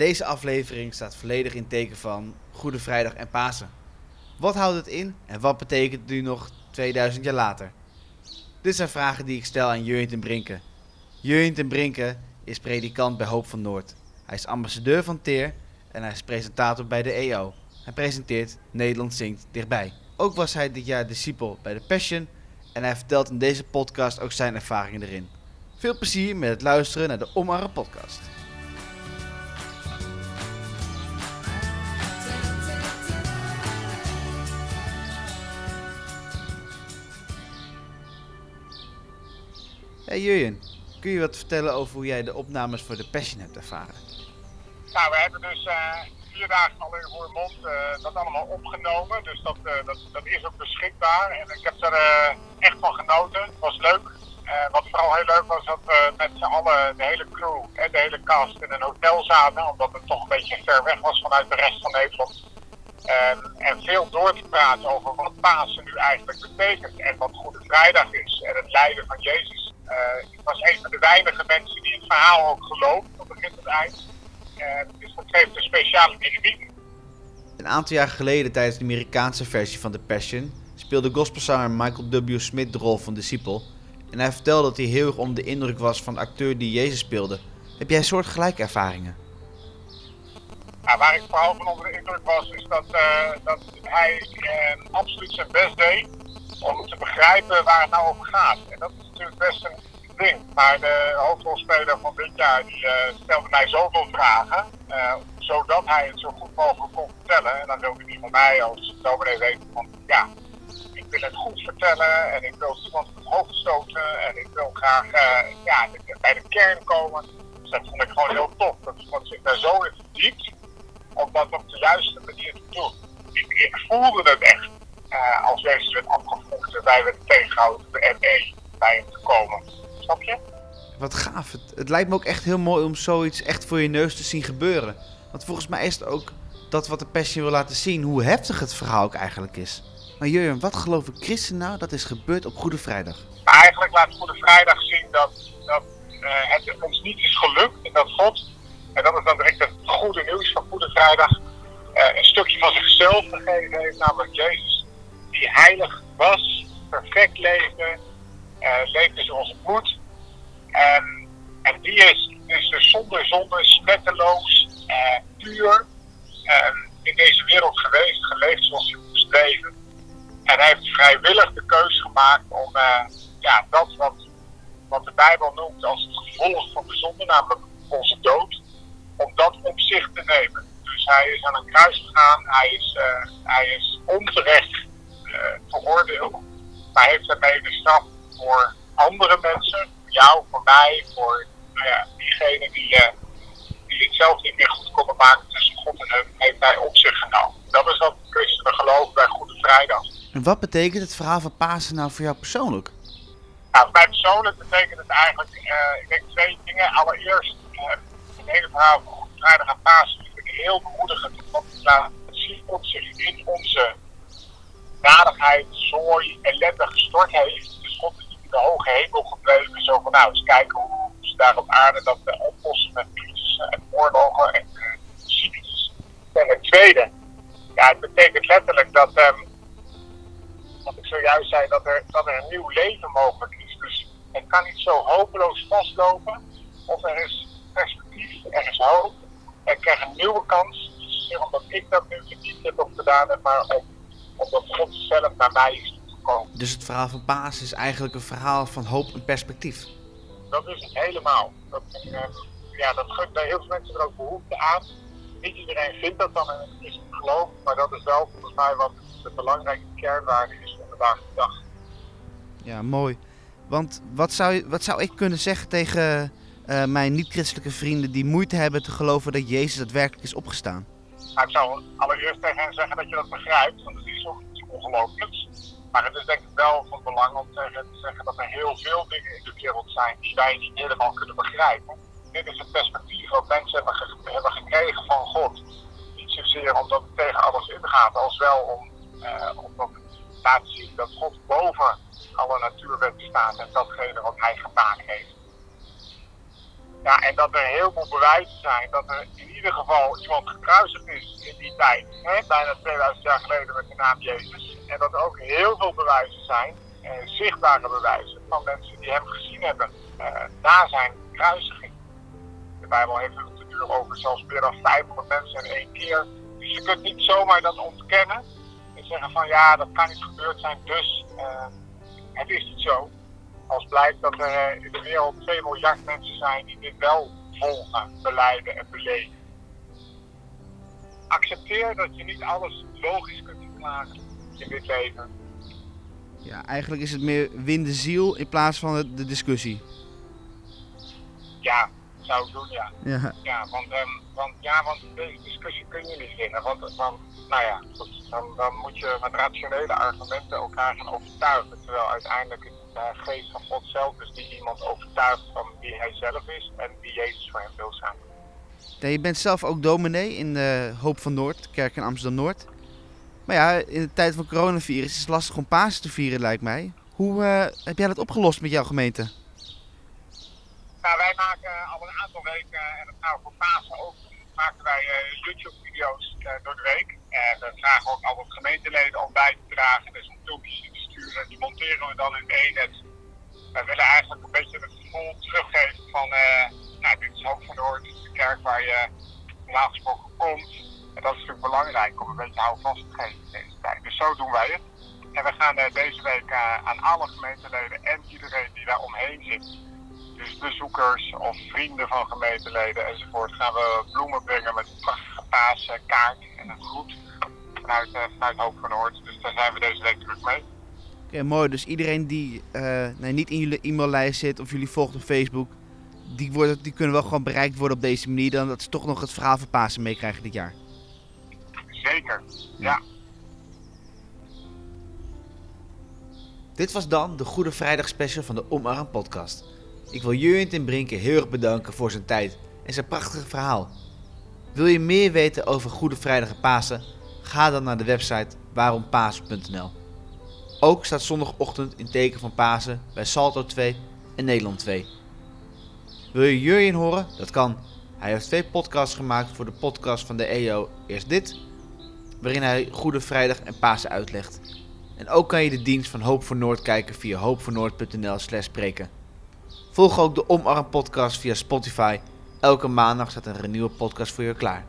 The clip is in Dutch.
Deze aflevering staat volledig in teken van Goede Vrijdag en Pasen. Wat houdt het in en wat betekent het nu nog 2000 jaar later? Dit zijn vragen die ik stel aan Jurjen ten Brinke. Jurjen ten Brinke is predikant bij Hoop van Noord. Hij is ambassadeur van Teer en hij is presentator bij de EO. Hij presenteert Nederland zingt dichtbij. Ook was hij dit jaar discipel bij de Passion en hij vertelt in deze podcast ook zijn ervaringen erin. Veel plezier met het luisteren naar de Omarre podcast. Hey Jurjen, kun je wat vertellen over hoe jij de opnames voor de Passion hebt ervaren? Nou, we hebben dus uh, vier dagen al in Roermond uh, dat allemaal opgenomen. Dus dat, uh, dat, dat, is ook beschikbaar. En ik heb er echt van genoten. Het was leuk. wat vooral heel leuk was, dat we met z'n allen, de hele crew en de hele cast in een hotel zaten. Omdat het toch een beetje ver weg was vanuit de rest van Nederland. En, en veel door te praten over wat Pasen nu eigenlijk betekent. En wat Goede Vrijdag is. En het lijden van Jezus. Ik was een van de weinige mensen die het verhaal ook gelooft, van begin tot eind. dus dat geeft een speciale dynamiek. Een aantal jaar geleden, tijdens de Amerikaanse versie van The Passion, speelde gospelzanger Michael W. Smith de rol van discipel. En hij vertelde dat hij heel erg onder de indruk was van de acteur die Jezus speelde. Heb jij soortgelijke ervaringen? Ja, waar ik vooral van onder de indruk was, is dat, uh, dat hij uh, absoluut zijn best deed om te begrijpen waar het nou over gaat. En dat is natuurlijk best een ding. Maar de hoofdrolspeler van dit jaar die, uh, stelde mij zoveel vragen, uh, zodat hij het zo goed mogelijk kon vertellen. En dan wilde hij van mij als dominee weten van, ja, ik wil het goed vertellen en ik wil iemand op het hoofd stoten en ik wil graag uh, ja, bij de kern komen. Dus dat vond ik gewoon heel tof. Dat iemand zich daar zo in verdiept om dat op de juiste manier te doen. Ik, voelde het echt uh, als Jezus werd afgevochten, wij werden tegengehouden de ME bij hem te komen. Snap je? Wat gaaf. Het, het, lijkt me ook echt heel mooi om zoiets echt voor je neus te zien gebeuren. Want volgens mij is het ook dat wat de Passion wil laten zien, hoe heftig het verhaal ook eigenlijk is. Maar Jurjen, wat geloven christen nou dat is gebeurd op Goede Vrijdag? Eigenlijk laat Goede Vrijdag zien dat, dat uh, het ons niet is gelukt en dat God, en dat is dan direct het goede nieuws van Goede Vrijdag, uh, een stukje van zichzelf gegeven heeft, namelijk Jezus die heilig was, perfect leefde, uh, zoals het moet. Um, en die is, dus zonder zonde, smetteloos, uh, puur um, in deze wereld geweest, geleefd zoals hij moest leven. En hij heeft vrijwillig de keus gemaakt om uh, ja, dat wat, wat de Bijbel noemt als het gevolg van de zonde, namelijk onze dood, om dat op zich te nemen. Dus hij is aan een kruis gegaan, hij is, hij is onterecht veroordeeld. Maar heeft daarmee de straf voor andere mensen, voor jou, voor mij, voor nou ja, diegenen die, uh, die het zelf niet meer goed konden maken tussen God en hem, heeft hij op zich genomen. Dat is wat christenen geloven bij Goede Vrijdag. En wat betekent het verhaal van Pasen nou voor jou persoonlijk? Nou, voor mij persoonlijk betekent het eigenlijk, uh, ik denk twee dingen. Allereerst, uh, het hele verhaal van Goede Vrijdag en Pasen vind ik heel bemoedigend. Want het zien God zich in onze nadigheid, zooi, ellende gestort heeft. De hoge hemel gebleven. Zo van, nou, eens kijken hoe ze daar op aarde dat uh, oplossen met crisis en oorlogen en uh, ziektes. En het tweede, ja, het betekent letterlijk dat, um, wat ik zojuist zei, dat er, dat er een nieuw leven mogelijk is. Dus het kan niet zo hopeloos vastlopen. Of er is perspectief, er is hoop. Ik krijg een nieuwe kans. Niet omdat ik dat nu verdiend heb of gedaan maar om omdat God zelf naar mij is Dus het verhaal van Paas is eigenlijk een verhaal van hoop en perspectief? Dat is het helemaal. Dat, uh, ja, dat gunt bij heel veel mensen er ook behoefte aan. Niet iedereen vindt dat dan het christelijk geloof, maar dat is wel volgens mij wat de belangrijke kernwaarde is van vandaag de dag. Ja, mooi. Want wat zou, wat zou ik kunnen zeggen tegen uh, mijn niet-christelijke vrienden die moeite hebben te geloven dat Jezus daadwerkelijk is opgestaan? Nou, ik zou allereerst tegen hen zeggen dat je dat begrijpt, want het is ongelooflijks. Maar het is denk ik wel van belang om tegen te zeggen dat er heel veel dingen in de wereld zijn die wij niet helemaal kunnen begrijpen. Dit is het perspectief wat mensen hebben, ge hebben gekregen van God. Niet zozeer omdat het tegen alles ingaat, als wel om, uh, omdat het laat zien dat God boven alle natuurwetten staat en datgene wat hij gemaakt heeft. Ja, en dat er heel veel bewijzen zijn dat er in ieder geval iemand gekruisigd is in die tijd, hè, bijna 2000 jaar geleden met de naam Jezus. En dat er ook heel veel bewijzen zijn, eh, zichtbare bewijzen, van mensen die hem gezien hebben eh, na zijn kruisiging. De Bijbel heeft het natuurlijk over zelfs meer dan 500 mensen in één keer. Dus je kunt niet zomaar dat ontkennen en zeggen van ja, dat kan niet gebeurd zijn, dus uh, het is niet zo als blijkt dat er in de wereld 2 miljard mensen zijn die dit wel volgen, beleiden en beleven. Accepteer dat je niet alles logisch kunt verklaren in dit leven. Ja, eigenlijk is het meer win de ziel in plaats van de discussie. Ja, zou ik doen, ja. Ja, ja want, um, want, ja, want deze discussie kun je niet winnen. Want, want nou ja, dan, dan moet je met rationele argumenten elkaar gaan overtuigen. Terwijl uiteindelijk de geest van God zelf is die iemand overtuigt van wie hij zelf is en wie Jezus voor hem wil zijn. Je bent zelf ook dominee in de Hoop van Noord, kerk in Amsterdam-Noord. Maar ja, in de tijd van coronavirus is het lastig om Pasen te vieren, lijkt mij. Hoe uh, heb jij dat opgelost met jouw gemeente? Nou, wij maken al een aantal weken, en dat nou voor Pasen ook, maken wij uh, YouTube-video's uh, door de week. En we vragen ook altijd gemeenteleden om bij te dragen. Dus we dan in willen eigenlijk een beetje het gevoel teruggeven van, uh, nou, dit is Hoop van Noord, de kerk waar je normaal gesproken komt. En dat is natuurlijk belangrijk om een beetje houvast te geven in deze tijd. Dus zo doen wij het. En we gaan uh, deze week uh, aan alle gemeenteleden en iedereen die daar omheen zit, dus bezoekers of vrienden van gemeenteleden enzovoort, gaan we bloemen brengen met een prachtige paaskaart en een groet vanuit, vanuit Hoop van Noord. Dus daar zijn we deze week druk mee. Oké, okay, mooi. Dus iedereen die uh, nee, niet in jullie e-maillijst zit of jullie volgt op Facebook, die, worden, die kunnen wel gewoon bereikt worden op deze manier. Dan dat ze toch nog het verhaal van Pasen meekrijgen dit jaar. Zeker, ja. Dit was dan de Goede Vrijdag special van de Omarm podcast. Ik wil Jurjen ten Brinke heel erg bedanken voor zijn tijd en zijn prachtige verhaal. Wil je meer weten over Goede Vrijdag en Pasen? Ga dan naar de website waarompasen.nl. Ook staat zondagochtend in teken van Pasen bij Salto 2 en Nederland 2. Wil je Jurjen horen? Dat kan. Hij heeft twee podcasts gemaakt voor de podcast van de EO Eerst Dit, waarin hij Goede Vrijdag en Pasen uitlegt. En ook kan je de dienst van Hoop voor Noord kijken via hoopvoornoord.nl slash spreken. Volg ook de Omarm podcast via Spotify. Elke maandag staat een nieuwe podcast voor je klaar.